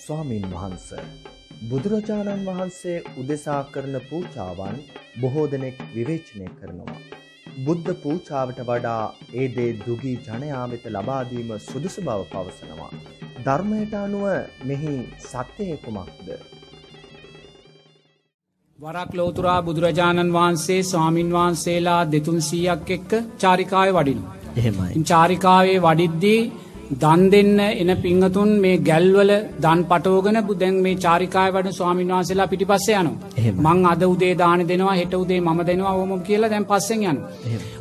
ස්වාමින් වහන්ස. බුදුරජාණන් වහන්සේ උදෙසා කරන පූචාවන් බොහෝ දෙනෙක් විවේචනය කරනවා. බුද්ධ පූචාවට වඩා ඒ දේ දුගී ජනයා වෙත ලබාදීම සුදුසු බව පවසනවා. ධර්මයට අනුව මෙහි සත්‍යය කුමක්ද? වරක් ලෝතුරා බුදුරජාණන් වහන්සේ ස්වාමින් වහන්සේලා දෙතුන් සීයක් එක්ක චාරිකාය වඩිනු. එහෙමයි. චාරිකාවේ වඩිද්දී දන් දෙන්න එන පිංහතුන් මේ ගැල්වල දන් පටෝගන බුදැන් මේ චාරිකාය වඩ ස්වාමින් වහන්සේලා පිටි පස්සේ යනු. මං අද උදේ දාන දෙනවා හෙට උදේ ම දෙනවා ඕම කියලා දැන් පස්සෙන් යන.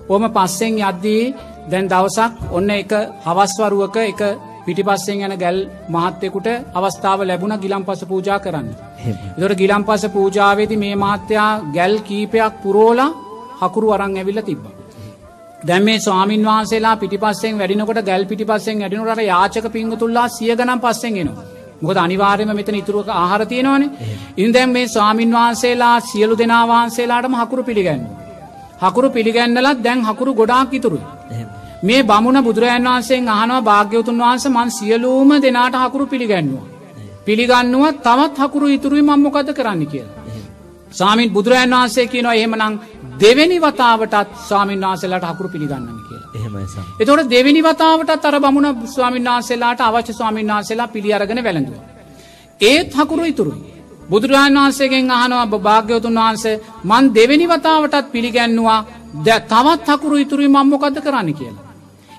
ඕම පස්සෙන් යද්දී දැන් දවසක් ඔන්න එක හවස්වරුවක එක පිටිපස්සෙන් යන ගැල් මහත්තෙකුට අවස්ථාව ලැබුණ ගිලම් පස පූජා කරන්න. දොට ගිලම් පස පූජාවේද මේ මහත්තයා ගැල් කීපයක් පුරෝලා හකුරු අරං ඇවිල්ල තිබ්බ. දැම් මේ ස්වාමින් වහන්සේලා පිටිපස්සෙන් වැඩිනකොට ගැල් පිටිපස්සෙන් වැඩිනුරට යාචක පිංගතුල්ලා සිය ගනම් පස්සෙන් එනවා. මොකද අනිවාර්යම මෙතන ඉතුරුවක ආහාර තියෙනවන ඉන්දැම් මේ ස්වාමින් වහන්සේලා සියලු දෙනා වහන්සේලාටම හකුරු පිළිගන්න. හකුරු පිළිගන්නලත් දැන් හකුරු ගොඩාක් ඉතුරුයි. මේ බමුණ බුදුරජන් වහන්සේ අහනවා භාග්‍යවතුන් වහන්ස මන් සියලූම දෙනාට හකුරු පිළිගන්නවා. පිළිගන්නුව තවත් හකුරු ඉතුරුයි මංමොකද කරන්න කියලා. සාමීන් බුදුරජන් වහන්සේ කියනවා එහෙමනං දෙවැනි වතාවටත් ස්වාමීන් වහන්සේලාට හකුරු පිළිගන්නම කියලා. එතොට දෙවැනි වතාවටත් අර බමුණ ස්වාමීන් වහන්සේලාට අවශ්‍ය ස්වාමීන් වහන්සේලා පිළිඅරගෙන වැළඳුව. ඒත් හකුරු ඉතුරුයි. බුදුරජාන් වහන්සේගෙන් අහනවා භාග්‍යවතුන් වහන්සේ මන් දෙවැනි වතාවටත් පිළිගැන්නවා ද තවත් හකුරු ඉතුරුයි මංමොකද කරන්න කියලා.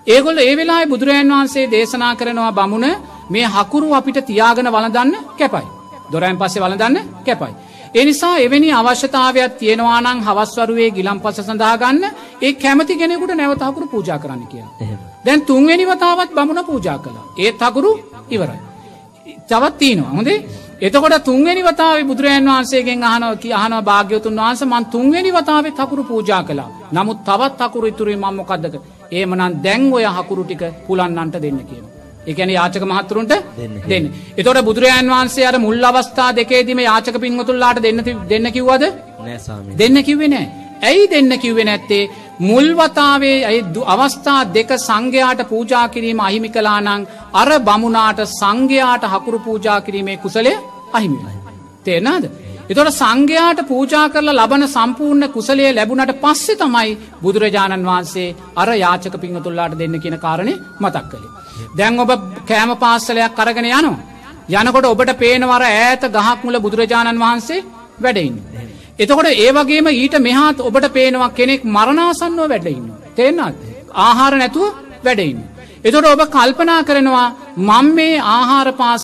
ඒගොල ඒ වෙලා බුදුරජන් වහන්සේ දේශනා කරනවා බමුණ මේ හකුරු අපිට තියාගෙන වලදන්න කැපයි. දොරෑන් පස්සේ වලදන්න කැපයි. එනිසා එවැනි අවශ්‍යතාවයක් තියෙනවානං හවස්වරුවේ ගිලම් පස සඳහාගන්න ඒ කැමති කෙනෙකුට නැවතහකුරු පූජා කරන්න කිය. දැන් තුන්වෙනි වතාවත් බමුණ පූජා කළ. ඒත් හකුරු ඉවරයි. තවත් තියනවා හොඳේ එතකොට තුන්වෙනි වතාව බුදුරජන් වහන්සේගෙන් අහනව කිය අහන භාග්‍යතුන් වහන්ස මන් තුන්වෙනි වතාවත් හකුරු පූජා කලා නමුත් තවත් හකුරු ඉතුරේ මම්මොකක්දක ඒමනන් දැන් ඔය හකුරු ටික පුලන්නන්ට දෙන්න කියන. එකන යාචක මහත්තුරුන්ට දෙන්න. එතොට බුදුරජන් වහන්සේ අර මුල් අවස්ථා දෙකේදීම යාචක පින්වතුල්ලාට දෙන්න දෙන්න කිව්වද දෙන්න කිව්වෙ නෑ. ඇයි දෙන්න කිව්වෙ නැත්තේ මුල්වතාවේ ඇයි අවස්ථා දෙක සංඝයාට පූජා කිරීම අහිමි කලානං අර බමුණාට සංඝයාට හකුරු පූජා කිරීමේ කුසලය අහිමිලයි. තේනාද. එතොට සංඝයාට පූජා කරලා ලබන සම්පූර්ණ කුසලය ලැබුණට පස්සෙ තමයි බුදුරජාණන් වහන්සේ අර යාචක පිංහතුල්ලාට දෙන්න කියන කාරණය මතක් කළේ. දැන් ඔබ කෑම පාස්සලයක් කරගෙන යනවා. යනකොට ඔබට පේනවර ඈත ගහක් මුල බුදුරජාණන් වහන්සේ වැඩඉන්න. එතකොට ඒ වගේම ඊට මෙහාත් ඔබට පේනවා කෙනෙක් මරණාසන්නව වැඩඉන්න. තේෙන්න්නත් ආහාර නැතුව වැඩඉන්න. එතොට ඔබ කල්පනා කරනවා මං මේ ආහාර පාස